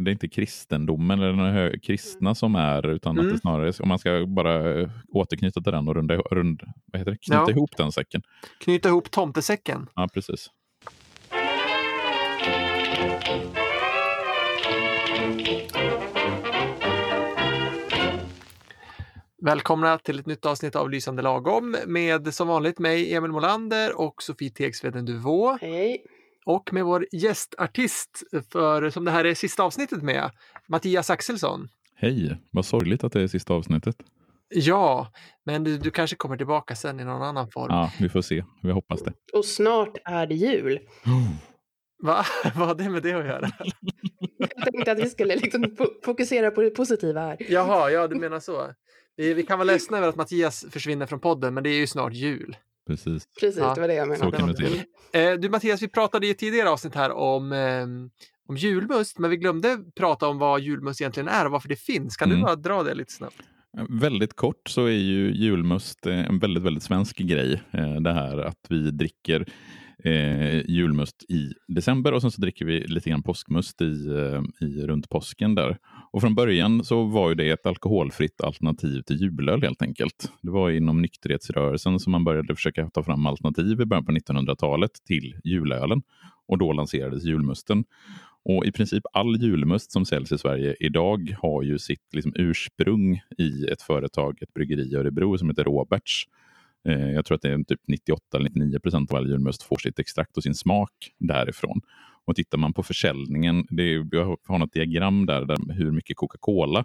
det är inte kristendomen eller den kristna som är, utan att Mm. det snarare, om man ska bara eh, återknyta till den och runda, rund, vad heter det? knyta Ja. ihop den säcken. Knyta ihop tomtesäcken. Ja, precis. Välkomna till ett nytt avsnitt av Lysande lagom med som vanligt mig, Emil Molander och Sofie Tegsveden Duvå. Hej. Och med vår gästartist, för, som det här är sista avsnittet med, Mattias Axelsson. Hej, vad sorgligt att det är sista avsnittet. Ja, men du, du kanske kommer tillbaka sen i någon annan form. Ja, vi får se. Vi hoppas det. Och snart är det jul. Va? Vad har det med det att göra? Jag tänkte att vi skulle liksom fo- fokusera på det positiva här. Jaha, ja du menar så. Vi, vi kan vara ledsna över att Mattias försvinner från podden, men det är ju snart jul. Precis. Precis, Ja, det var det jag Så menade. kan du se. Eh, du Mattias, vi pratade i ett tidigare avsnitt här om, eh, om julmust, men vi glömde prata om vad julmust egentligen är och varför det finns. Kan Mm. du bara dra det lite snabbt? Väldigt kort så är ju julmust eh, en väldigt, väldigt svensk grej. Eh, Det här att vi dricker eh, julmust i december och sen så dricker vi lite grann påskmust i, eh, i runt påsken där. Och från början så var ju det ett alkoholfritt alternativ till julöl helt enkelt. Det var inom nykterhetsrörelsen som man började försöka ta fram alternativ i början på 1900-talet till julölen och då lanserades julmusten. Och i princip all julmust som säljs i Sverige idag har ju sitt liksom ursprung i ett företag, ett bryggeri i Örebro som heter Roberts. Eh, jag tror att det är typ 98 eller 99 procent av all julmust får sitt extrakt och sin smak därifrån. Och tittar man på försäljningen, det är, jag har något diagram där, där hur mycket Coca-Cola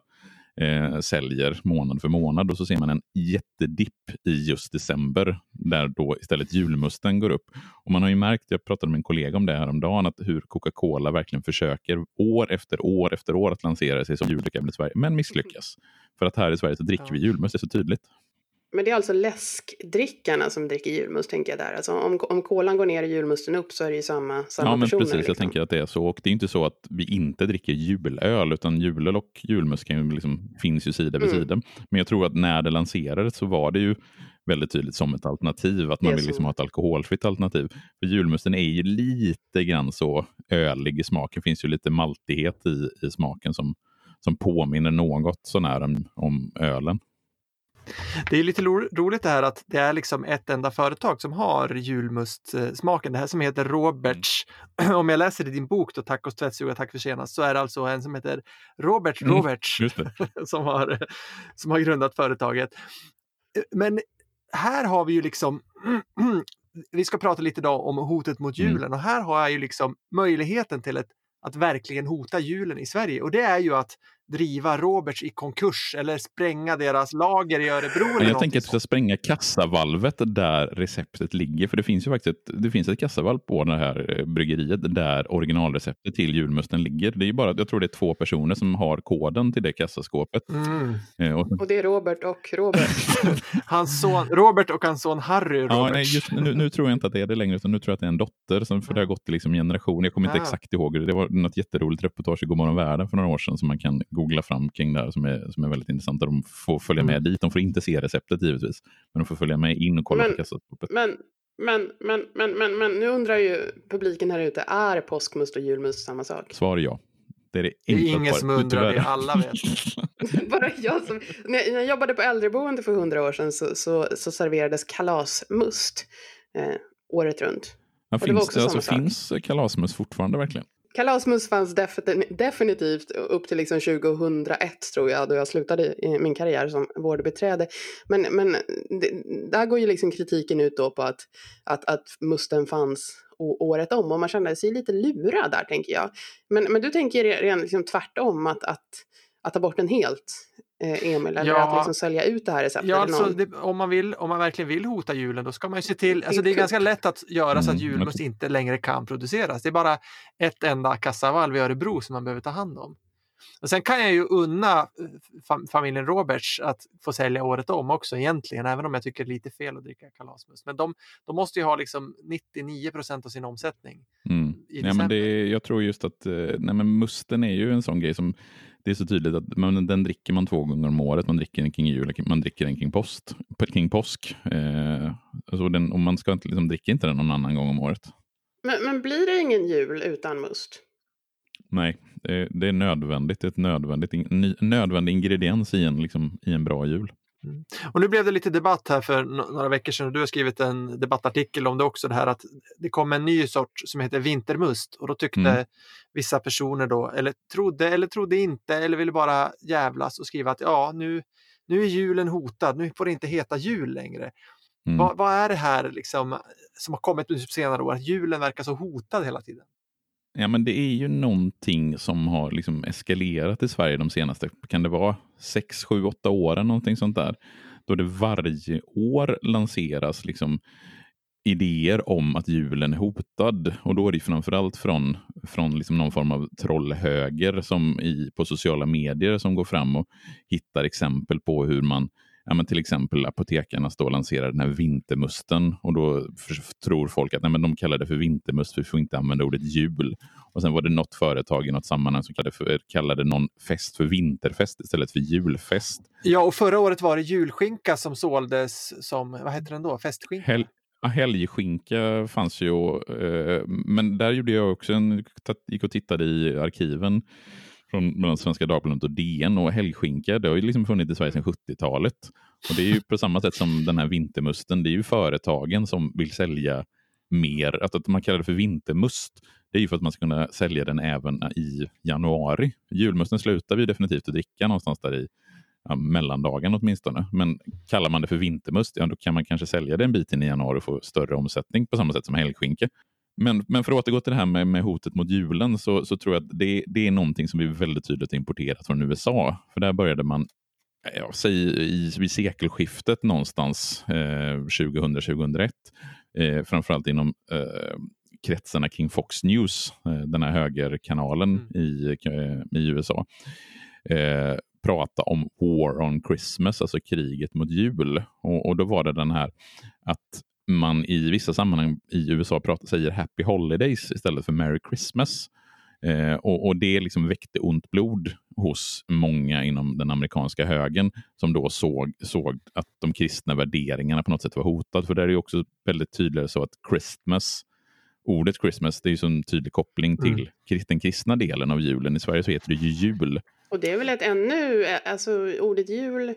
eh, säljer månad för månad och så ser man en jättedipp i just december där då istället julmusten går upp. Och man har ju märkt, jag pratade med en kollega om det här om dagen, att hur Coca-Cola verkligen försöker år efter år efter år att lansera sig som juldricka i Sverige, men misslyckas. För att här i Sverige så dricker vi julmust, det är så tydligt. Men det är alltså läskdrickarna som dricker julmust, tänker jag där. Alltså om, om kolan går ner och julmusten upp så är det ju samma, samma ja, men personer. precis. Jag liksom. tänker att det är så. Och det är inte så att vi inte dricker julöl, utan julöl och julmust kan ju liksom, finns ju sida vid Mm. sida. Men jag tror att när det lanserades så var det ju väldigt tydligt som ett alternativ, att man vill liksom ha ett alkoholfritt alternativ. För julmusten är ju lite grann så ölig i smaken. Det finns ju lite maltighet i, i smaken som, som påminner något sånär om, om ölen. Det är lite ro- roligt det här att det är liksom ett enda företag som har julmustsmaken. Det här som heter Roberts. Om jag läser i din bok då, Tacos tvättstuga, tack för senast, så är det alltså en som heter Robert Mm, Roberts det. som, har, som har grundat företaget. Men här har vi ju liksom vi ska prata lite idag om hotet mot Mm. julen och här har jag ju liksom möjligheten till ett, att verkligen hota julen i Sverige och det är ju att driva Roberts i konkurs eller spränga deras lager i Örebro. eller Men jag tänker att vi ska spränga kassavalvet där receptet ligger. För det finns ju faktiskt ett, det finns ett kassavalv på det här eh, bryggeriet där originalreceptet till julmusten ligger. Det är ju bara, jag tror det är två personer som har koden till det kassaskåpet. Mm. Eh, och, Och det är Robert och Robert. Hans son Robert och hans son Harry ja, Roberts. nej, just, nu, nu tror jag inte att det är det längre, utan nu tror jag att det är en dotter. Som, för det har gått i liksom generation. Jag kommer inte Ah. exakt ihåg. det. Det var något jätteroligt reportage i Godmorgon Världen för några år sedan som man kan googla fram kring det här som är, som är väldigt intressant. Där de får följa med Mm. dit. De får inte se receptet givetvis, men de får följa med in och kolla Men- på kassaskåpet. Men, men, men, men, men, men nu undrar ju publiken här ute, är påskmust och julmust samma sak? Svar ja. Det är det Det är ingen som undrar det, alla vet. Bara jag som... När jag- jobbade på äldreboende för hundra år sedan så, så, så serverades kalasmust eh, året runt. Ja, det var finns också det, alltså, samma sak. finns kalasmust fortfarande verkligen? Kalasmus fanns definitivt upp till liksom 2001 tror jag, då jag slutade i min karriär som vårdbiträde. Men, men det, där går ju liksom kritiken ut då på att, att, att musten fanns året om och man kände sig lite lurad där tänker jag. Men, men du tänker redan liksom tvärtom att, att, att ta bort den helt, Emil, eller Ja. att liksom sälja ut det här receptet? Ja, alltså, det, om, man vill, om man verkligen vill hota julen, då ska man ju se till... Alltså, det är ganska lätt att göra så att Mm, julmust inte längre kan produceras. Det är bara ett enda kassavalv i Örebro som man behöver ta hand om. Och sen kan jag ju unna eh, fam- familjen Roberts att få sälja året om också egentligen, även om jag tycker det är lite fel att dricka kalasmust. Men de, de måste ju ha liksom 99 procent av sin omsättning. Mm. i Ja, men det, jag tror just att eh, nej, men musten är ju en sån grej som det är så tydligt att man, den dricker man två gånger om året. Man dricker den kring jul, man dricker den kring, post, kring påsk. Eh, alltså den, och man ska inte, liksom, dricka inte den någon annan gång om året. men, men blir det ingen jul utan must? Nej, det, är nödvändigt. Ett nödvändigt, nödvändig ingrediens i en, liksom, i en bra jul. Mm. Och nu blev det lite debatt här för några veckor sedan och du har skrivit en debattartikel om det också, det här att det kom en ny sort som heter vintermust och då tyckte mm. vissa personer då, eller trodde eller trodde inte eller ville bara jävlas och skriva att ja, nu, nu är julen hotad, nu får det inte heta jul längre. Mm. Vad, vad, är det här liksom, som har kommit på senare år, att julen verkar så hotad hela tiden? Ja, men det är ju någonting som har liksom eskalerat i Sverige de senaste, kan det vara 6, 7, 8 åren, någonting sånt där. Då det varje år lanseras liksom idéer om att julen är hotad. Och då är det framförallt från, från liksom någon form av trollhöger som i, på sociala medier som går fram och hittar exempel på hur man ja, men till exempel apotekarna och lanserar den här vintermusten och då tror folk att nej, men de kallar det för vintermust för vi får inte använda ordet jul. Och sen var det något företag i något sammanhang som kallade, för, kallade någon fest för vinterfest istället för julfest. Ja, och förra året var det julskinka som såldes som, vad heter den då, festskinka? Hel Ja, helgskinka fanns ju, eh, men där gjorde jag också en, gick och tittade i arkiven från mellan Svenska Dagbladet och DN och helgskinka, det har ju liksom funnits i Sverige sedan 70-talet. Och det är ju på samma sätt som den här vintermusten, det är ju företagen som vill sälja mer, att, att man kallar det för vintermust, det är ju för att man ska kunna sälja den även i januari. Julmusten slutar vi definitivt att dricka någonstans där i ja, mellandagen åtminstone. Men kallar man det för vintermust, ja, då kan man kanske sälja det en bit in i januari och få större omsättning på samma sätt som helgskinka. Men, men för att återgå till det här med, med hotet mot julen så, så tror jag att det, det är någonting som vi väldigt tydligt importerat från USA. För där började man ja, säg i, vid sekelskiftet någonstans eh, 2000-2001. Eh, framförallt inom eh, kretsarna kring Fox News, eh, den här högerkanalen mm. i, eh, i USA. Eh, prata om War on Christmas, alltså kriget mot jul. Och, och, då var det den här att man i vissa sammanhang i USA pratar, säger Happy Holidays istället för Merry Christmas. Eh, och, och, Det liksom väckte ont blod hos många inom den amerikanska högern som då såg, såg att de kristna värderingarna på något sätt var hotade. För det är ju också väldigt tydligt så att Christmas, ordet Christmas, det är ju en tydlig koppling till mm. den kristna delen av julen. I Sverige så heter det ju jul. Och det är väl ett ännu, alltså ordet jul,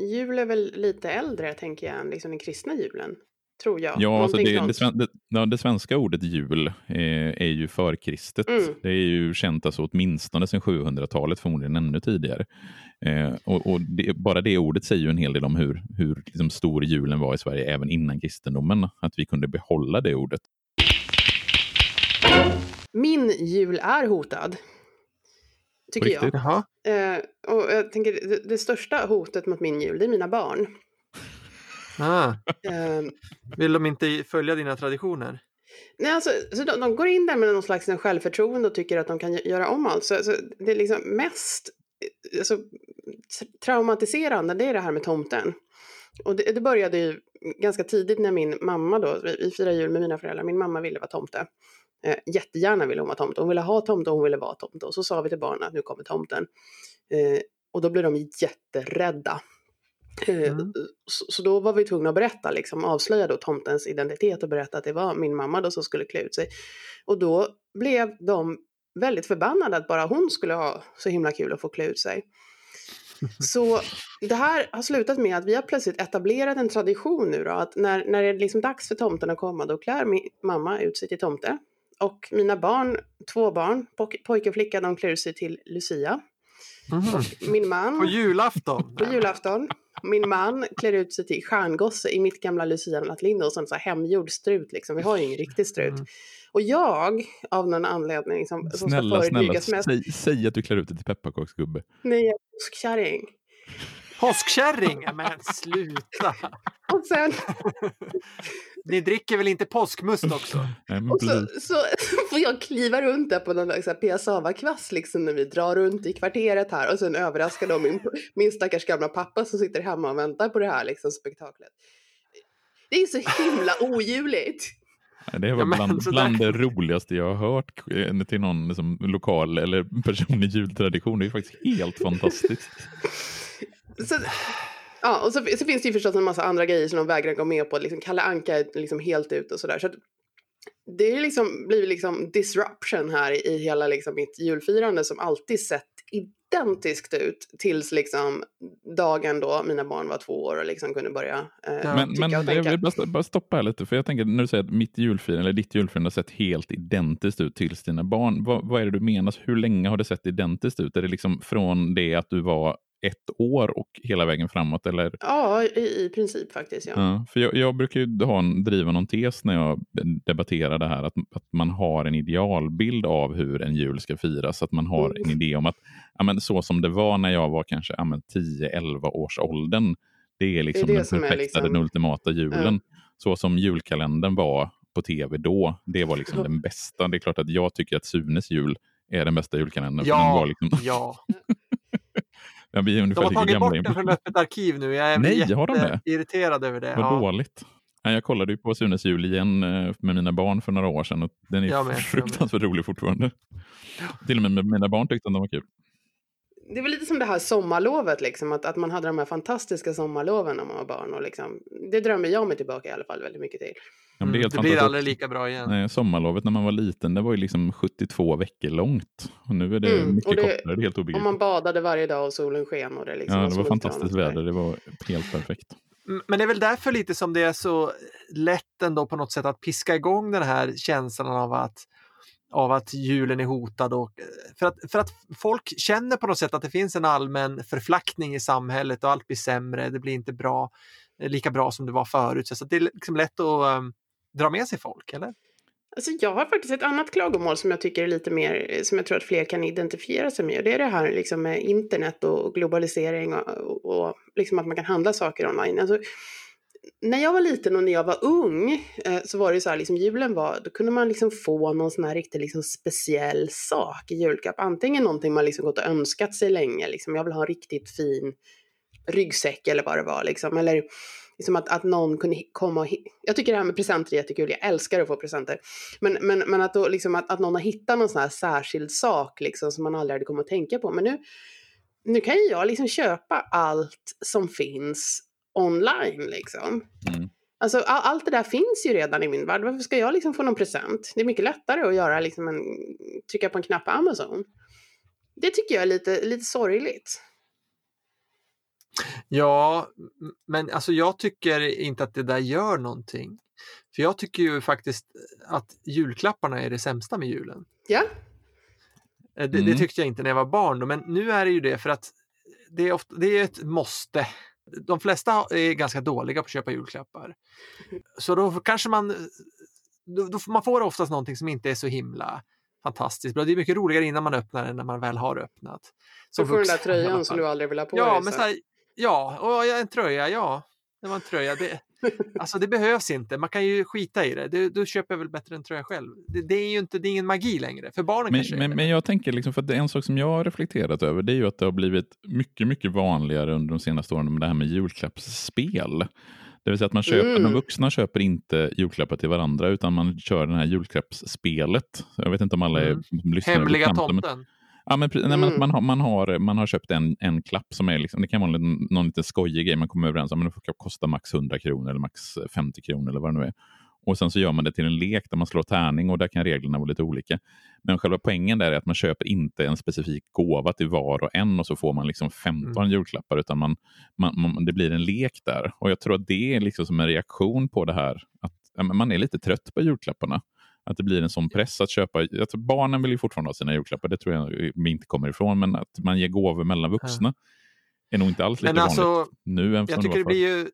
jul är väl lite äldre tänker jag än liksom den kristna julen tror jag. Ja, alltså det, det, det, det, svenska ordet jul är, är ju förkristet. Mm. Det är ju känt alltså åtminstone sedan 700-talet, förmodligen ännu tidigare. Eh, och, och bara det ordet säger ju en hel del om hur, hur liksom stor julen var i Sverige även innan kristendomen. Att vi kunde behålla det ordet. Min jul är hotad. Tycker jag. Eh, och jag tänker, det, det största hotet mot min jul, det är mina barn. Ah. Um, Vill de inte följa dina traditioner? Nej, alltså, så de, de, går in där med någon slags självförtroende och tycker att de kan göra om allt. Så, så det är liksom mest alltså, traumatiserande, det är det här med tomten. Och det, det, började ju ganska tidigt när min mamma då, vi firar jul med mina föräldrar, min mamma ville vara tomte. Eh, jättegärna ville hon vara tomte, hon ville ha tomte och hon ville vara tomte. Och så sa vi till barnen att nu kommer tomten. Eh, och då blev de jätterädda. Eh, mm. Så, så, då var vi tvungna att berätta, liksom, avslöja då tomtens identitet och berätta att det var min mamma då som skulle klä ut sig. Och då blev de väldigt förbannade att bara hon skulle ha så himla kul att få klä ut sig. Så det här har slutat med att vi har plötsligt etablerat en tradition nu då, att när, när det är liksom dags för tomten att komma, då klär min mamma ut sig till tomte. Och mina barn, två barn, pojke och flicka, de klär ut sig till Lucia. Mm. min man... På julafton? På julafton. Min man klär ut sig till stjärngosse i mitt gamla Lucia-nattlinde och sån så här hemgjord strut liksom. Vi har ju ingen riktig strut. Mm. Och jag, av någon anledning som, som snälla, ska snälla, mest... säg, säg att du klär ut dig till pepparkaksgubbe. Nej, jag är påskkärring. Påskkärring? Men sluta! Och sen... Ni dricker väl inte påskmust också? och så, så får jag kliva runt där på någon piassava-kvass liksom när vi drar runt i kvarteret här och sen överraskar de min, min stackars gamla pappa som sitter hemma och väntar på det här liksom spektaklet. Det är så himla ojuligt. Det var ja, bland, bland det roligaste jag har hört eh, till någon liksom, lokal eller personlig jultradition. Det är faktiskt helt fantastiskt. Så, ja, och så, så, finns det ju förstås en massa andra grejer som de vägrar gå med på. Liksom, Kalle Anka är liksom helt ute och sådär. Så det är liksom blivit liksom disruption här i hela liksom mitt julfirande som alltid sett identiskt ut tills liksom dagen då mina barn var två år och liksom kunde börja eh, Men, tycka men och jag tänka. vill bara, bara stoppa här lite, för jag tänker när du säger att mitt julfirande, eller ditt julfirande har sett helt identiskt ut tills dina barn. Vad, vad är det du menar? Hur länge har det sett identiskt ut? Är det liksom från det att du var ett år och hela vägen framåt? Eller? Ja, i, i princip faktiskt ja. Ja, för jag, jag brukar ju ha en, driva någon tes när jag debatterar det här, att, att man har en idealbild av hur en jul ska firas. Att man har en Mm. idé om att ja, men så som det var när jag var kanske ja, men 10-11 års åldern. Det är liksom det den som är perfekta, liksom- den ultimata julen. Så som julkalendern var på tv då, det var liksom Ja. den bästa. Det är klart att jag tycker att Sunes jul är den bästa julkalendern. för Ja, den var liksom, ja. ja, vi är De ungefär har lika tagit bort den från öppet arkiv nu. Jag är Nej, har de det? irriterad över det. Vad Ja. dåligt. Jag kollade ju på Sunes jul igen eh, med mina barn för några år sedan och den är Jag med, fruktansvärt rolig fortfarande. Till och med mina barn tyckte att den var kul. Det var lite som det här sommarlovet, liksom, att, att man hade de här fantastiska sommarloven när man var barn. Och liksom, det drömmer jag mig tillbaka i alla fall väldigt mycket till. Ja, men det är Mm, det blir aldrig lika bra igen. Nej, sommarlovet när man var liten, det var ju liksom 72 veckor långt. Och nu är det Mm, mycket och det- kortare, det är helt Om obegripligt. man badade varje dag och solen sken. Och det, liksom Ja, var det var och fantastiskt väder, det var helt perfekt. Men det är väl därför lite som det är så lätt ändå på något sätt att piska igång den här känslan av att, av att julen är hotad. Och, för, att, för att folk känner på något sätt att det finns en allmän förflackning i samhället och allt blir sämre, det blir inte bra, lika bra som det var förut. Så det är liksom lätt att um, dra med sig folk, eller? Alltså jag har faktiskt ett annat klagomål som jag tycker är lite mer, eh, som jag tror att fler kan identifiera sig med. Och det är det här liksom med internet och globalisering och, och, och liksom att man kan handla saker online. Alltså, när jag var liten och när jag var ung eh, så var det så här, liksom julen var, då kunde man liksom få någon sån här riktigt liksom speciell sak i julklapp. Antingen någonting man liksom gått och önskat sig länge, liksom jag vill ha en riktigt fin ryggsäck eller vad det var liksom. Eller liksom att, att någon kunde komma och... Jag tycker det här med presenter är jättekul, jag älskar att få presenter. Men, men, men att, då, liksom, att, att någon har hittat någon sån här särskild sak liksom, som man aldrig hade kommit att tänka på. Men nu, nu kan ju jag liksom köpa allt som finns online liksom. Mm. Alltså all, allt det där finns ju redan i min värld. Varför ska jag liksom få någon present? Det är mycket lättare att göra liksom en, trycka på en knapp på Amazon. Det tycker jag är lite, lite sorgligt. Ja, men alltså jag tycker inte att det där gör någonting. För jag tycker ju faktiskt att julklapparna är det sämsta med julen. Ja, Eh, Det, Mm. det tyckte jag inte när jag var barn, då, men nu är det ju det för att det är, ofta, det är ett måste. De flesta är ganska dåliga på att köpa julklappar. Så då kanske man, då, då, får- man får oftast någonting som inte är så himla fantastiskt bra. Det är mycket roligare innan man öppnar än när man väl har öppnat. så Som får du den där vuxen tröjan som du aldrig vill ha på Ja, dig. men så. så här, ja, och en tröja, ja. Det var en tröja. Det, alltså det behövs inte. Man kan ju skita i det. det då köper väl bättre en tröja själv. Det, det är ju inte, det är ingen magi längre. För barnen Men, kanske men, men jag tänker, liksom, för det är en sak som jag har reflekterat över, det är ju att det har blivit mycket, mycket vanligare under de senaste åren med det här med julklappsspel. Det vill säga att man köper, Mm. de vuxna köper inte julklappar till varandra, utan man kör det här julklappsspelet. Jag vet inte om alla är, Mm. som lyssnar är Hemliga bekanta, men- tomten. Ja, men, nej, men att Mm. man, har, man, har, man har köpt en, en klapp som är, liksom, det kan vara en, någon lite skojig grej, man kommer överens om, men det får kosta max 100 kronor eller max 50 kronor eller vad det nu är. Och sen så gör man det till en lek där man slår tärning och där kan reglerna vara lite olika. Men själva poängen där är att man köper inte en specifik gåva till var och en och så får man liksom 15 Mm. julklappar, utan man, man, man, det blir en lek där. Och jag tror att det är liksom som en reaktion på det här, att man är lite trött på julklapparna. Att det blir en sån press att köpa. Alltså barnen vill ju fortfarande ha sina julklappar, det tror jag vi inte kommer ifrån. Men att man ger gåvor mellan vuxna är nog inte alls lika Men alltså, vanligt nu än jag det tycker det förr. blir ju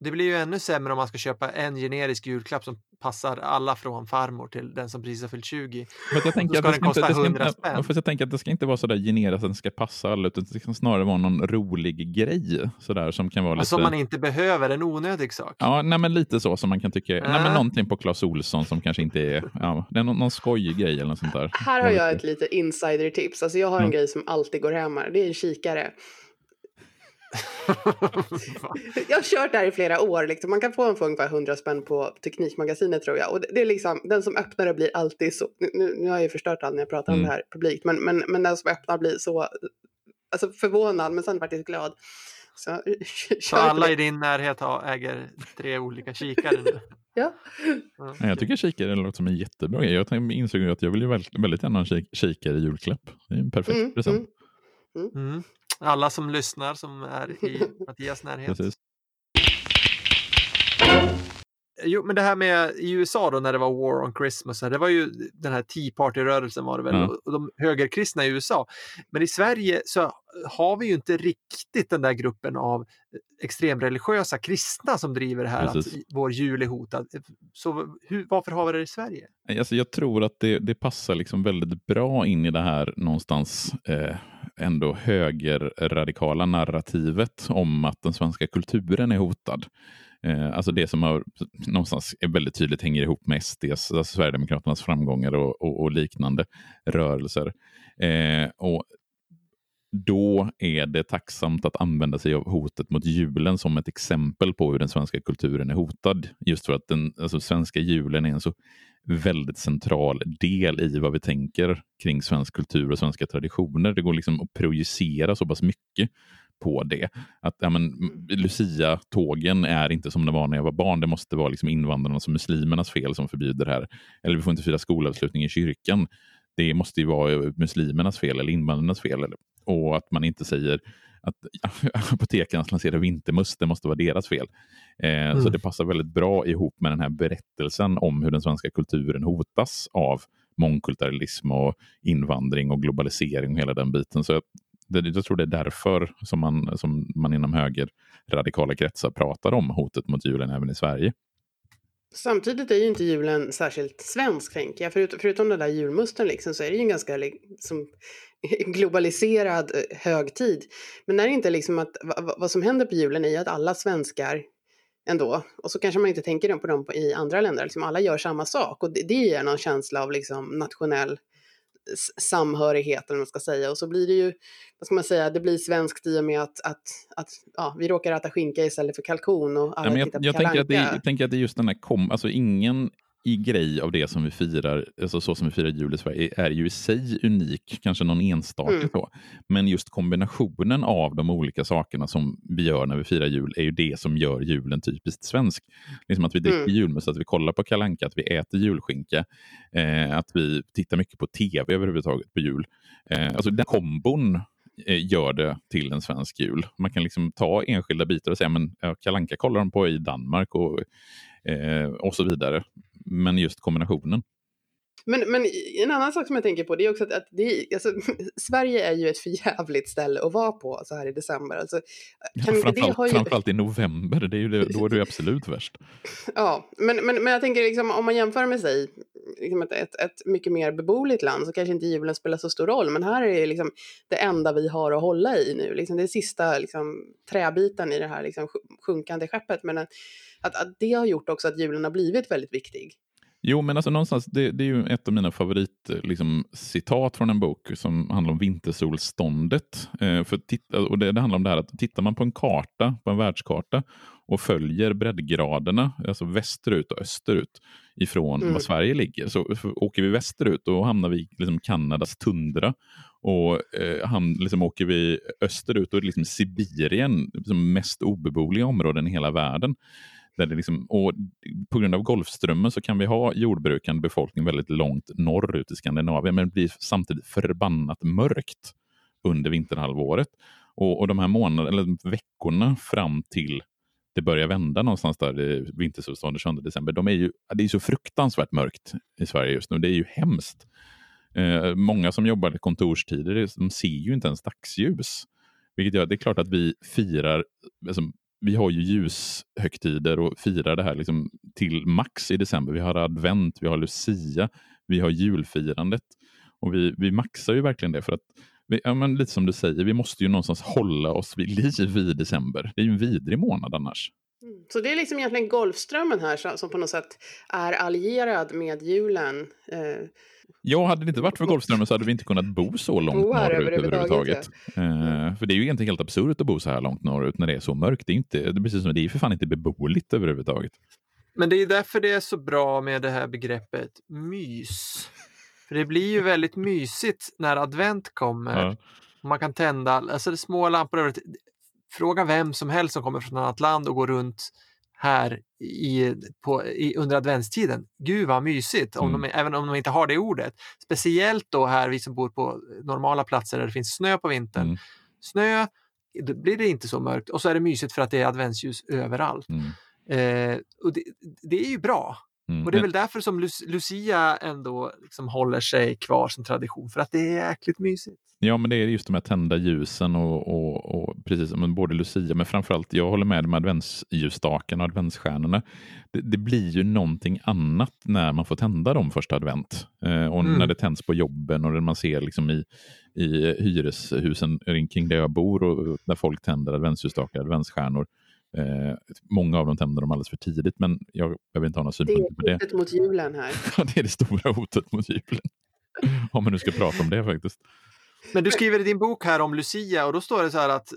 det blir ju ännu sämre om man ska köpa en generisk julklapp som passar alla från farmor till den som precis har fyllt 20. För att jag tänker att ska det den ska inte, kosta det ska 100 inte, spänn. jag tänker att det ska inte vara så där generiskt att den ska passa alla, utan det ska snarare vara någon rolig grej så där, som kan vara lite... Alltså om man inte behöver en onödig sak. Ja, nej, men lite så som man kan tycka. Nej, men Äh. någonting på Clas Olsson som kanske inte är... Ja, det är någon, någon skojig grej eller något sånt där. Här har jag ett litet insider-tips. Alltså jag har en Mm. grej som alltid går hem här. Det är en kikare. Jag har kört det här i flera år. Liksom. Man kan få en för ungefär 100 spänn på Teknikmagasinet tror jag. Och det det är liksom, den som öppnar det blir alltid så... Nu, nu har jag ju förstört allt när jag pratar om Mm. det här publikt. Men, men, men den som öppnar blir så alltså förvånad men sen faktiskt glad. Så, Så alla det. i din närhet äger tre olika kikare nu. Ja. Ja, jag tycker kikare låter som en jättebra grej. Jag insåg att jag vill ju väldigt, väldigt gärna ha en kik kikare i julklapp. Det är en perfekt Mm, present. mm. Mm. Alla som lyssnar som är i Mattias närhet. Precis. Jo, men det här med i USA då när det var War on Christmas, det var ju den här Tea Party-rörelsen var det väl, Ja. och de högerkristna i USA. Men i Sverige så har vi ju inte riktigt den där gruppen av extremreligiösa kristna som driver det här Precis. att vår jul är hotad. Så hur, varför har vi det i Sverige? Alltså jag tror att det, det passar liksom väldigt bra in i det här någonstans eh, ändå högerradikala narrativet om att den svenska kulturen är hotad. Eh, alltså det som har, någonstans är väldigt tydligt hänger ihop med SDs, alltså Sverigedemokraternas framgångar och, och, och liknande rörelser. Eh, och då är det tacksamt att använda sig av hotet mot julen som ett exempel på hur den svenska kulturen är hotad. Just för att den alltså, svenska julen är en så väldigt central del i vad vi tänker kring svensk kultur och svenska traditioner. Det går liksom att projicera så pass mycket på det. Att ja, men, Lucia-tågen är inte som det var när jag var barn. Det måste vara liksom invandrarnas och muslimernas fel som förbjuder det här. Eller vi får inte fira skolavslutning i kyrkan. Det måste ju vara muslimernas fel eller invandrarnas fel. Eller, och att man inte säger att apoteken lanserar vintermust, det måste vara deras fel. Eh, Så det passar väldigt bra ihop med den här berättelsen om hur den svenska kulturen hotas av mångkulturalism och invandring och globalisering och hela den biten. Så jag, det, jag tror det är därför som man, som man inom höger radikala kretsar pratar om hotet mot julen även i Sverige. Samtidigt är ju inte julen särskilt svensk, tänker jag. Förut, förutom den där julmusten liksom, så är det ju en ganska liksom, globaliserad eh, högtid. Men är det inte liksom att vad, som händer på julen är ju att alla svenskar ändå, och så kanske man inte tänker på dem i andra länder, liksom alla gör samma sak. Och det, det ger någon känsla av liksom nationell samhörighet eller man ska säga. Och så blir det ju, vad ska man säga, det blir svenskt i och med att, att, att ja, vi råkar äta skinka istället för kalkon och alla Ja, men jag tittar på jag tänker, att det, jag tänker att det är just den här kom, alltså ingen i grej av det som vi firar, alltså så som vi firar jul i Sverige, är ju i sig unik, kanske någon enstaka Mm. så. Men just kombinationen av de olika sakerna som vi gör när vi firar jul är ju det som gör julen typiskt svensk. Liksom att vi dricker Mm. julmust, att vi kollar på Kalle Anka, att vi äter julskinka, eh, att vi tittar mycket på tv överhuvudtaget på jul. Eh, alltså den kombon eh, gör det till en svensk jul. Man kan liksom ta enskilda bitar och säga men ja, Kalle Anka kollar de på i Danmark och, eh, och så vidare. Men just kombinationen. Men, men en annan sak som jag tänker på det är också att, att det alltså, Sverige är ju ett förjävligt ställe att vara på så här i december. Alltså, kan det framförallt, ha ju, framförallt i november, det är ju det, då är det absolut värst. ja, men, men, men jag tänker liksom, om man jämför med sig, liksom ett, ett, ett mycket mer beboeligt land så kanske inte julen spelar så stor roll. Men här är det liksom det enda vi har att hålla i nu. Liksom det är sista liksom, träbiten i det här liksom, sj- sjunkande skeppet. Men att, att, att det har gjort också att julen har blivit väldigt viktig. Jo, men alltså någonstans, det, det är ju ett av mina favoritcitat liksom, citat från en bok som handlar om vintersolståndet. Eh, för titta, och det, det handlar om det här att tittar man på en karta, på en världskarta och följer breddgraderna, alltså västerut och österut ifrån Mm. var Sverige ligger. Så åker vi västerut då hamnar vi i liksom Kanadas tundra. Och eh, ham, liksom, åker vi österut det liksom Sibirien, liksom mest obeboeliga områden i hela världen. Där det liksom, och på grund av Golfströmmen så kan vi ha jordbrukande befolkning väldigt långt norrut i Skandinavien, men det blir samtidigt förbannat mörkt under vinterhalvåret. Och, och de här månaderna, eller veckorna fram till det börjar vända någonstans där i vintersolståndet 22 december, de är ju, det är så fruktansvärt mörkt i Sverige just nu. Det är ju hemskt. Eh, många som jobbar kontorstider, de ser ju inte ens dagsljus. Vilket gör, att det är klart att vi firar, alltså, vi har ju ljushögtider och firar det här liksom till max i december. Vi har advent, vi har lucia, vi har julfirandet. Och vi, vi maxar ju verkligen det för att, vi, ja, men lite som du säger, vi måste ju någonstans hålla oss vid liv i december. Det är ju en vidrig månad annars. Så det är liksom egentligen Golfströmmen här som, på något sätt är allierad med julen. Eh, Ja, hade det inte varit för Golfströmmen så hade vi inte kunnat bo så långt Bo här norrut överhuvudtaget, överhuvudtaget. Eh, för det är ju egentligen helt absurt att bo så här långt norrut när det är så mörkt. Det är, inte, det är precis som det är för fan inte beboeligt överhuvudtaget. Men det är därför det är så bra med det här begreppet mys. För det blir ju väldigt mysigt när advent kommer. Ja. Man kan tända alltså det små lampor över. Fråga vem som helst som kommer från ett annat land och går runt här i, på, i, under adventstiden. Gud vad mysigt, om Mm. de, även om de inte har det ordet. Speciellt då här vi som bor på normala platser där det finns snö på vintern. Mm. Snö, då blir det inte så mörkt och så är det mysigt för att det är adventsljus överallt. Mm. Eh, och det, det är ju bra. Mm. Och det är väl därför som Lu- Lucia ändå liksom håller sig kvar som tradition, för att det är jäkligt mysigt. Ja, men det är just de här tända ljusen och, och, och precis som både Lucia, men framförallt, jag håller med med adventsljusstaken och adventsstjärnorna. Det, det blir ju någonting annat när man får tända dem första advent. Eh, och Mm. när det tänds på jobben och man ser liksom i, i hyreshusen kring där jag bor och där folk tänder adventsljusstakar, adventsstjärnor. Eh, många av dem tänder dem alldeles för tidigt, men jag behöver inte ha några Det synpunkter på är det. hotet mot julen här. Ja, det är det stora hotet mot julen. Om man nu ska prata om det faktiskt. Men du skriver i din bok här om Lucia och då står det så här att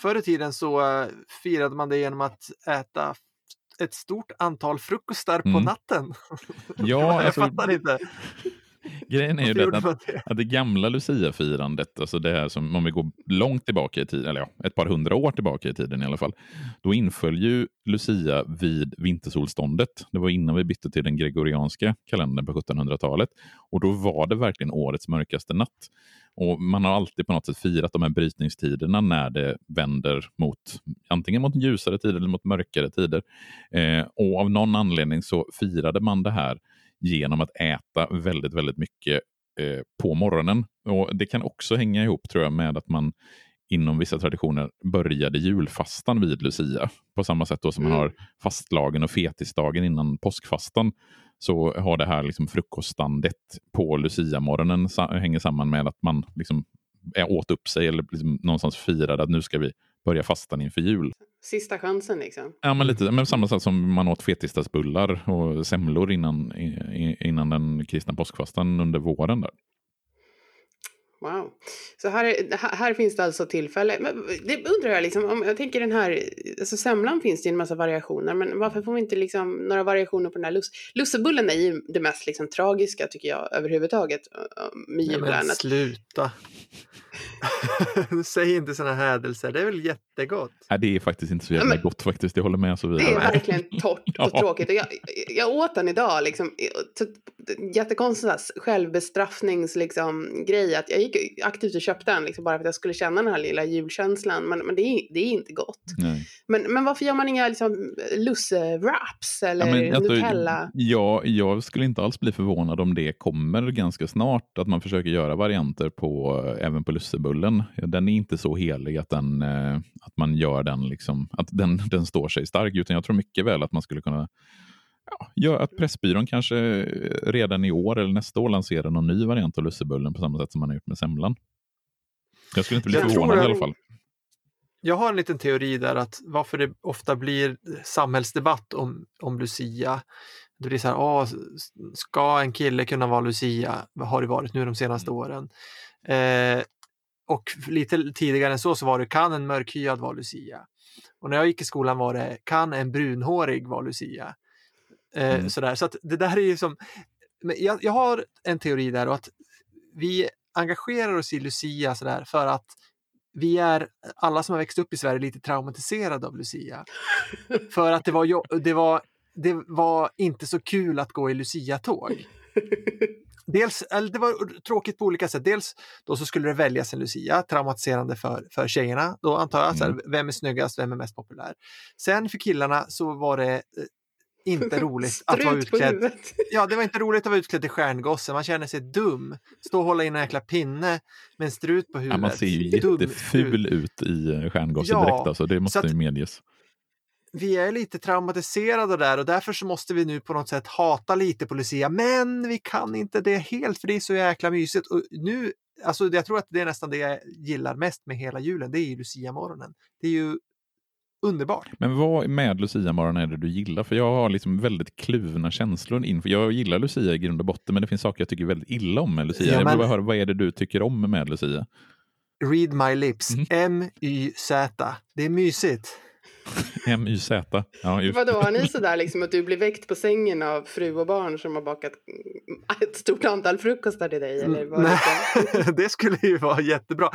förr i tiden så eh, firade man det genom att äta ett stort antal frukostar på Mm. natten. Ja, jag alltså, fattar inte. grejen är ju det att, det? att det gamla Lucia-firandet, alltså det här som om vi går långt tillbaka i tiden, eller ja, ett par hundra år tillbaka i tiden i alla fall, då inföll ju Lucia vid vintersolståndet. Det var innan vi bytte till den gregorianska kalendern på 1700-talet. Och då var det verkligen årets mörkaste natt. Och man har alltid på något sätt firat de här brytningstiderna när det vänder mot antingen mot ljusare tider eller mot mörkare tider. Eh, och av någon anledning så firade man det här genom att äta väldigt, väldigt mycket eh, på morgonen. Och Det kan också hänga ihop tror jag med att man inom vissa traditioner började julfastan vid Lucia. På samma sätt då som man Mm. har fastlagen och fetisdagen innan påskfastan så har det här liksom frukoststandet på Lucia-morgonen hänger samman med att man liksom är åt upp sig eller liksom någonstans firade att nu ska vi börja fastan inför jul. Sista chansen liksom. Ja, men lite men samma sätt som man åt fetisdagsbullar och semlor innan, innan den kristna påskfastan under våren. Där. Wow. Så här, är- här, finns det alltså tillfälle. Men det undrar jag liksom, om jag tänker den här, alltså semlan finns det ju en massa variationer, men varför får vi inte liksom några variationer på den här lus, lussebullen är ju det mest liksom tragiska tycker jag överhuvudtaget med Att- sluta. Säg inte sådana hädelser, det är väl jättegott. Nej, det är faktiskt inte så jävla men- gott faktiskt. Jag håller med Sofia. Det är verkligen torrt och Ja. tråkigt. Och jag, jag åt den idag, liksom, jättekonstig så här självbestraffnings liksom, grej. Att jag gick aktivt och köpte den liksom, bara för att jag skulle känna den här lilla julkänslan. Men, men det, är, det är inte gott. Nej. Men, men varför gör man inga liksom, lusse-wraps eller Ja, men alltså, Nutella? ja, jag skulle inte alls bli förvånad om det kommer ganska snart. Att man försöker göra varianter på, även på lussebullen. Den är inte så helig att, den, eh, att man gör den, liksom, att den, den står sig stark. Utan jag tror mycket väl att man skulle kunna ja, göra att Pressbyrån kanske eh, redan i år eller nästa år lanserar någon ny variant av lussebullen på samma sätt som man har gjort med semlan. Jag skulle inte bli Jag förvånad i att- alla fall. Jag har en liten teori där att varför det ofta blir samhällsdebatt om, om Lucia. Det blir så här, "Åh, ska en kille kunna vara Lucia? Vad har det varit nu de senaste åren? Eh, och lite tidigare än så så var det, kan en mörkhyad vara Lucia? Och när jag gick i skolan var det, kan en brunhårig vara Lucia? Eh, Mm. sådär. Så det där är ju som, men jag, jag har en teori där och att vi engagerar oss i Lucia sådär för att vi är, alla som har växt upp i Sverige, lite traumatiserade av Lucia. För att det var, det var, det var inte så kul att gå i Lucia-tåg. Dels, det var tråkigt på olika sätt. Dels då så skulle det väljas en Lucia, traumatiserande för, för tjejerna. Då antar jag, så här, vem är snyggast, vem är mest populär? Sen för killarna så var det eh, inte roligt att vara utklädd. Ja, det var inte roligt att vara utklädd till stjärngosse. Man känner sig dum. Stå och hålla i en jäkla pinne med en strut på Ja, huvudet. man ser ju jätteful ut i eh, stjärngosse Ja, direkt. Alltså. Det måste ju medges. Vi är lite traumatiserade där och därför så måste vi nu på något sätt hata lite på Lucia. Men vi kan inte det helt för det är så jäkla mysigt. Och nu, alltså jag tror att det är nästan det jag gillar mest med hela julen. Det är ju Lucia-morgonen. Det är ju underbart. Men vad med Lucia-morgon är det du gillar? För jag har liksom väldigt kluvna känslor inför. Jag gillar Lucia i grund och botten, men det finns saker jag tycker väldigt illa om med Lucia. Ja, Jag vill men- bara höra, vad är det du tycker om med Lucia? Read my lips. Mhm. M-Y-Z. Det är mysigt. MYZ. Ja, just. Vadå, har ni sådär liksom att du blir väckt på sängen av fru och barn som har bakat ett stort antal frukostar till dig? Eller vad Nej, det skulle ju vara jättebra.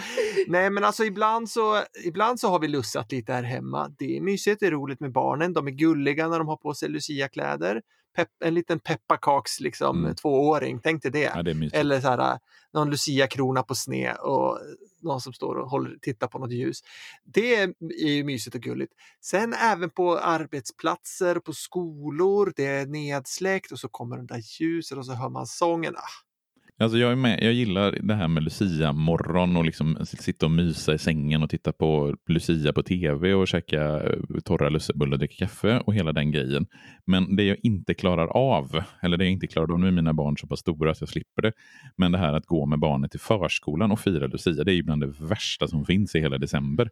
Nej, men alltså ibland så, ibland så har vi lussat lite här hemma. Det är mysigt, det är roligt med barnen. De är gulliga när de har på sig Lucia-kläder. Pepp, en liten pepparkaks liksom, Mm. tvååring, tänk dig det. Ja, det. Eller så här, någon Lucia-krona på sned och någon som står och håller, tittar på något ljus. Det är ju mysigt och gulligt. Sen även på arbetsplatser, på skolor, det är nedsläckt och så kommer den där ljuset och så hör man sången. Ah, Alltså jag, är med, jag gillar det här med Lucia-morgon och liksom sitta och mysa i sängen och titta på Lucia på tv och käka eh, torra lussebullar och dricka kaffe och hela den grejen. Men det jag inte klarar av, eller det jag inte klarar av, nu är mina barn så pass stora att jag slipper det, men det här att gå med barnet till förskolan och fira Lucia, det är ju bland det värsta som finns i hela december.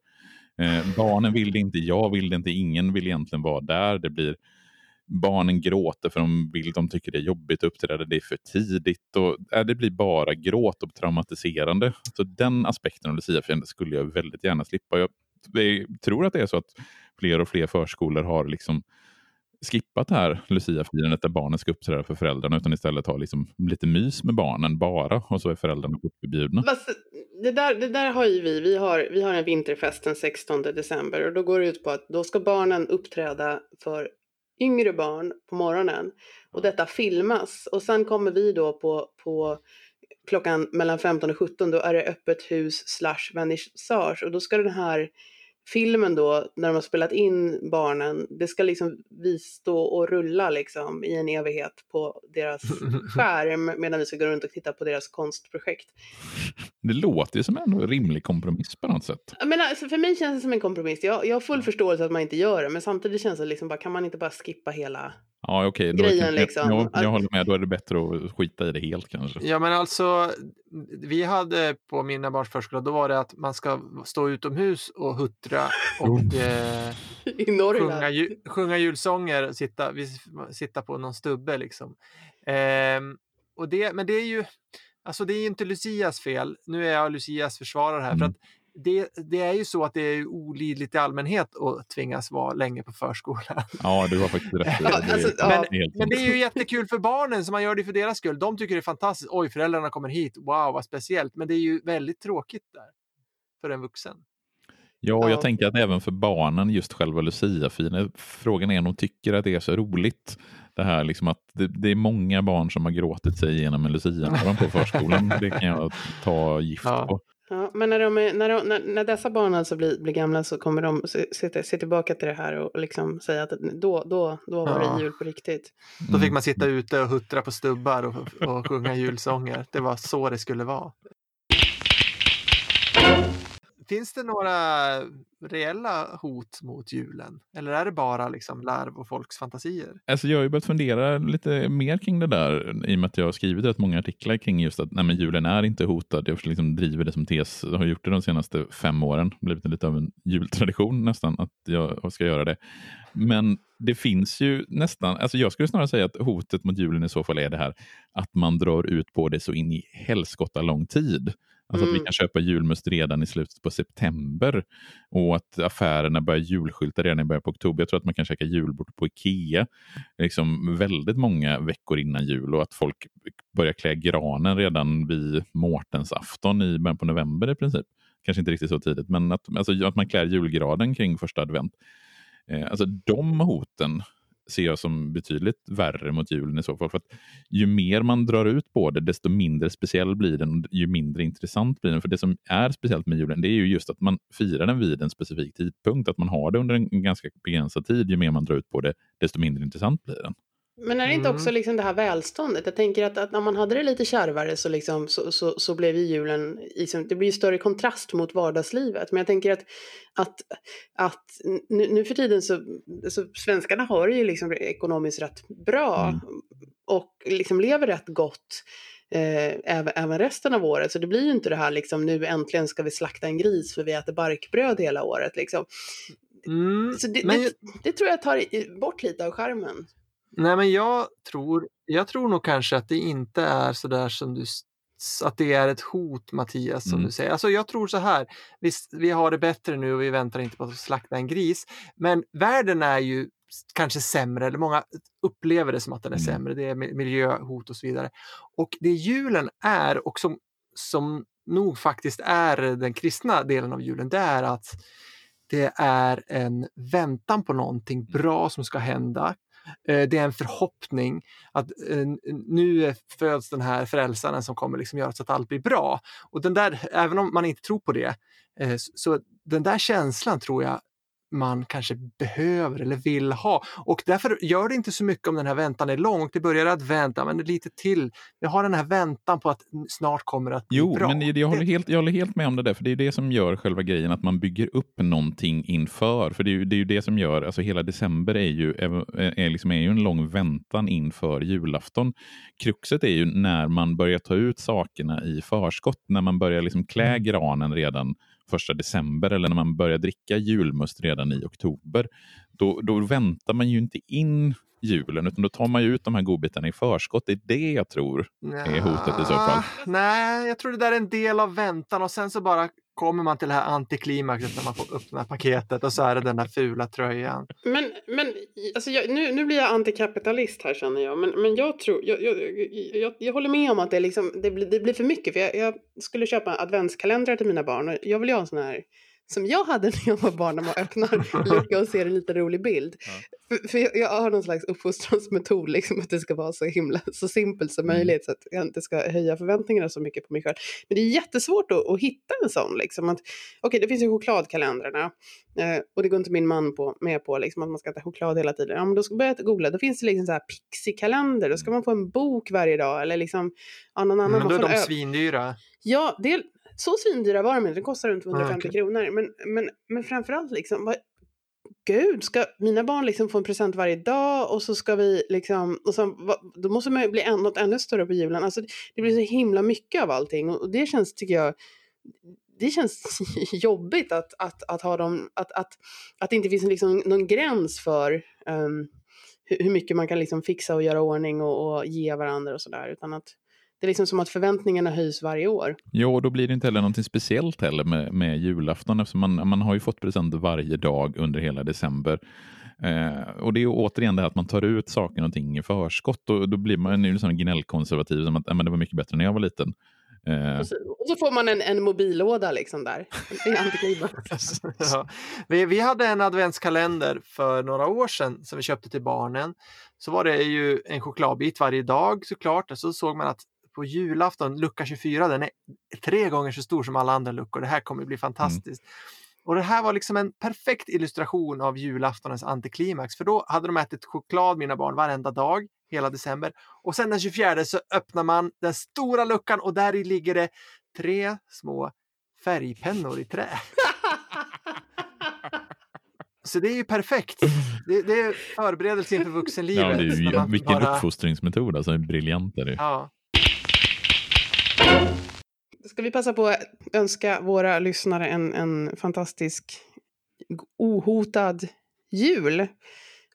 Eh, barnen vill det inte, jag vill det inte, ingen vill egentligen vara där. Det blir Barnen gråter för de, vill, de tycker det är jobbigt att uppträda, det är för tidigt. Och, äh, det blir bara gråt och traumatiserande. Så den aspekten av Luciafirandet skulle jag väldigt gärna slippa. Jag, jag tror att det är så att fler och fler förskolor har liksom skippat det här luciafirandet där barnen ska uppträda för föräldrarna utan istället ha liksom lite mys med barnen bara och så är föräldrarna uppbjudna. Det, där, det där har ju vi. Vi har, vi har en vinterfest den 16 december och då går det ut på att då ska barnen uppträda för yngre barn på morgonen och detta filmas. Och sen kommer vi då på, på klockan mellan 15 och 17 då är det öppet hus slash vernissage och då ska den här filmen då när de har spelat in barnen det ska liksom vi stå och rulla liksom i en evighet på deras skärm medan vi ska gå runt och titta på deras konstprojekt. Det låter ju som en rimlig kompromiss på något sätt. Menar, alltså för mig känns det som en kompromiss. Jag, jag har full förståelse att man inte gör det, men samtidigt känns det liksom bara, kan man inte bara skippa hela... Ja, okej. då Grejen kan- liksom, Jag, jag att- håller med, då är det bättre att skita i det helt kanske. Ja, men alltså, vi hade på mina barns förskola, då var det att man ska stå utomhus och huttra och eh, sjunga, ju, sjunga julsånger och sitta, vi, sitta på någon stubbe liksom. Ehm, och det, men det är ju, alltså det är ju inte Lucias fel. Nu är jag Lucias försvarare här. För Mm. att det, det är ju så att det är olidligt i allmänhet att tvingas vara länge på förskolan. Ja, du har faktiskt rätt. det. Är- alltså, det ja. helt Men det är ju jättekul för barnen, så man gör det för deras skull. De tycker det är fantastiskt. Oj, föräldrarna kommer hit. Wow, vad speciellt. Men det är ju väldigt tråkigt där för en vuxen. Ja, och jag Ja. tänker att även för barnen, just själva Lucia-firandet, frågan är om de tycker att det är så roligt. Det här liksom att det, det är många barn som har gråtit sig igenom en Lucia-morgon på förskolan. Det kan jag ta gift Ja. på. Men när, de är, när, de, när, när dessa barn alltså blir, blir gamla så kommer de se, se, se tillbaka till det här och liksom säga att då, då, då var Ja. det jul på riktigt. Då fick Mm. man sitta ute och huttra på stubbar och, och sjunga julsånger. Det var så det skulle vara. Finns det några reella hot mot julen? Eller är det bara liksom larv och folks fantasier? Alltså jag har ju börjat fundera lite mer kring det där i och med att jag har skrivit rätt många artiklar kring just att nej, men julen är inte hotad. Jag liksom driver det som tes, jag har gjort det de senaste fem åren. blivit lite av en jultradition nästan att jag ska göra det. Men det finns ju nästan, alltså jag skulle snarare säga att hotet mot julen i så fall är det här att man drar ut på det så in i helskotta lång tid. Alltså att vi Mm. kan köpa julmust redan i slutet på september och att affärerna börjar julskylta redan i början på oktober. Jag tror att man kan käka julbord på Ikea liksom väldigt många veckor innan jul och att folk börjar klä granen redan vid Mårtensafton i början på november i princip. Kanske inte riktigt så tidigt, men att, alltså, att man klär julgranen kring första advent. Eh, alltså de hoten ser jag som betydligt värre mot julen i så fall. För att ju mer man drar ut på det, desto mindre speciell blir den och ju mindre intressant blir den. För det som är speciellt med julen, det är ju just att man firar den vid en specifik tidpunkt. Att man har det under en ganska begränsad tid. Ju mer man drar ut på det, desto mindre intressant blir den. Men är det inte Mm. också liksom det här välståndet? Jag tänker att, att när man hade det lite kärvare så, liksom, så, så, så blev ju julen, liksom, det blir ju större kontrast mot vardagslivet. Men jag tänker att, att, att nu, nu för tiden så, så svenskarna har det ju liksom ekonomiskt rätt bra Mm. och liksom lever rätt gott. Eh, även, även resten av året. Så det blir ju inte det här liksom nu äntligen ska vi slakta en gris för vi äter barkbröd hela året. Liksom. Mm, Så det, men, det, det tror jag tar bort lite av skärmen. Nej, men jag tror, jag tror nog kanske att det inte är så där som du att det är ett hot, Mattias, som Mm. du säger. Alltså jag tror så här, visst, vi har det bättre nu och vi väntar inte på att slakta en gris, men världen är ju kanske sämre, eller många upplever det som att den är Mm. sämre. Det är mi- miljöhot och så vidare. Och det julen är, och som, som nog faktiskt är den kristna delen av julen, det är att det är en väntan på någonting bra som ska hända. Eh, det är en förhoppning att eh, nu föds den här frälsaren som kommer liksom göra så att allt blir bra. Och den där, även om man inte tror på det, eh, så den där känslan tror jag man kanske behöver eller vill ha. Och därför gör det inte så mycket om den här väntan är lång. Det börjar att vänta, men lite till. Vi har den här väntan på att snart kommer det att bli Jo, bra. men jag håller, helt, jag håller helt med om det där, för det är det som gör själva grejen, att man bygger upp någonting inför. För det är ju det, är ju det som gör, alltså hela december är ju, är, är liksom, är ju en lång väntan inför julafton. Kruxet är ju när man börjar ta ut sakerna i förskott, när man börjar liksom klä Mm. granen redan första december eller när man börjar dricka julmust redan i oktober. Då, då väntar man ju inte in julen, utan då tar man ju ut de här godbitarna i förskott. Det är det jag tror är hotet i så fall. Nej, jag tror det där är en del av väntan och sen så bara kommer man till det här antiklimaxet när man får öppna paketet och så är det den där fula tröjan. Men, men alltså jag, nu, nu blir jag antikapitalist här känner jag. Men, men jag tror, jag, jag, jag, jag håller med om att det, liksom, det, blir, det blir för mycket. För jag, jag skulle köpa adventskalendrar till mina barn och jag vill ju ha en sån här som jag hade när jag var barn när man öppnar lucka och ser en liten rolig bild. För, för jag, jag har någon slags uppfostransmetod, liksom, att det ska vara så himla så simpelt som Mm. möjligt så att jag inte ska höja förväntningarna så mycket på mig själv. Men det är jättesvårt att, att hitta en sån. Liksom, Okej, det finns ju chokladkalendrarna eh, och det går inte min man på, med på, liksom, att man ska äta choklad hela tiden. Ja, men då ska börja googla, då finns det liksom så här Pixie-kalender, då ska man få en bok varje dag eller liksom ja, någon annan. Men man då är de svindyra. Ja, det, så svindyra var de inte. Det kostar runt 150 okej. kronor. Men, men, men framförallt liksom, vad, gud, ska mina barn liksom få en present varje dag och så ska vi liksom, och vad, då måste man ju bli än, något ännu större på julen. Alltså, det blir så himla mycket av allting och, och det känns, tycker jag, det känns jobbigt att, att, att ha dem, att, att, att det inte finns liksom någon gräns för hur, hur mycket man kan liksom fixa och göra ordning och, och ge varandra och sådär. Utan att det är liksom som att förväntningarna höjs varje år. Jo, och då blir det inte heller någonting speciellt heller med, med julafton eftersom man, man har ju fått presenter varje dag under hela december. Eh, och det är ju återigen det här att man tar ut saker och ting i förskott och då blir man ju sån gnällkonservativ som att "Ja, men det var mycket bättre när jag var liten. Eh, Och så, och så får man en, en mobillåda liksom där. Det är antiklimax. Ja. Vi, vi hade en adventskalender för några år sedan som vi köpte till barnen. Så var det ju en chokladbit varje dag såklart. Och så såg man att på julafton, lucka 24, den är tre gånger så stor som alla andra luckor. Det här kommer bli fantastiskt. Och det här var liksom en perfekt illustration av julaftonens antiklimax. För då hade de ätit choklad, mina barn, varenda dag hela december. Och sen den 24 så öppnar man den stora luckan och där i ligger det tre små färgpennor i trä. Så det är ju perfekt. Det, det är förberedelse inför vuxenlivet. ja, det är ju, vilken bara- uppfostringsmetod, alltså briljant är det. Ja. Ska vi passa på att önska våra lyssnare en, en fantastisk ohotad jul.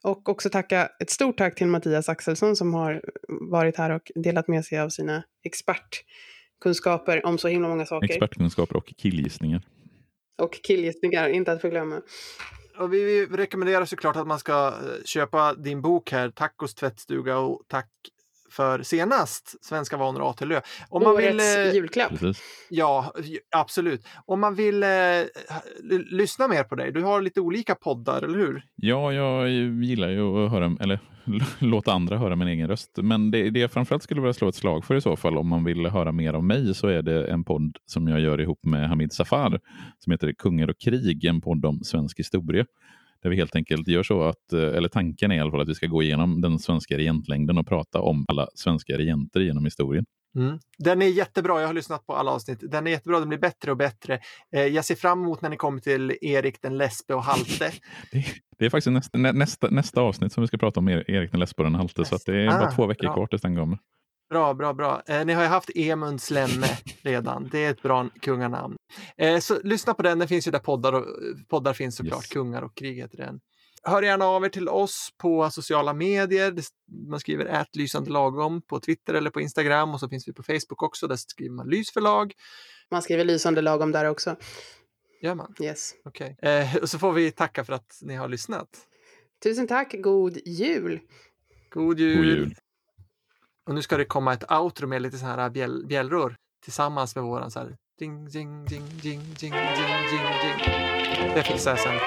Och också tacka ett stort tack till Mattias Axelsson som har varit här och delat med sig av sina expertkunskaper om så himla många saker. Expertkunskaper och killgissningar. Och killgissningar, inte att förglömma. Och vi rekommenderar såklart att man ska eh, köpa din bok här, Tacos tvättstuga och tack för senast, Svenska vanor A till Ö. Om man Årets vill, eh, julklapp. Precis. ja, absolut. Om man vill eh, lyssna mer på dig, du har lite olika poddar, eller hur? Ja, jag gillar ju att höra, eller låta andra höra min egen röst. Men det, det jag framförallt skulle vilja slå ett slag för i så fall, om man vill höra mer av mig, så är det en podd som jag gör ihop med Hamid Safar, som heter Kungar och krig, en podd om svensk historia. Där vi helt enkelt gör så att, eh, eller tanken är i alla fall att vi ska gå igenom den svenska regentlängden och prata om alla svenska regenter genom historien. Mm. Den är jättebra, jag har lyssnat på alla avsnitt. Den är jättebra, den blir bättre och bättre. Eh, jag ser fram emot när ni kommer till Erik den Lesbe och Halte. Det, det är faktiskt nästa, nä, nästa, nästa avsnitt som vi ska prata om Er- Erik den Lesbo och den halte, så att det är bara Ah, två veckor bra. kvar tills den kommer. Bra, bra, bra. Eh, ni har ju haft Emund Slemme redan. Det är ett bra kunganamn. Eh, så lyssna på den, den finns ju där poddar, och, poddar finns såklart. Yes. Kungar och krig heter den. hör gärna av er till oss på sociala medier. Man skriver ät lysande lagom på Twitter eller på Instagram och så finns vi på Facebook också. Där skriver man lysförlag. Man skriver lysande lagom där också. Gör man? Yes. Okej. Okay. Eh, och så får vi tacka för att ni har lyssnat. Tusen tack. God jul! God jul! God jul. Och nu ska det komma ett outro med lite så här äh, bjäll, bjällror tillsammans med våran så här ding, ding, ding, ding, ding, ding, ding, ding. Det fixar jag sen.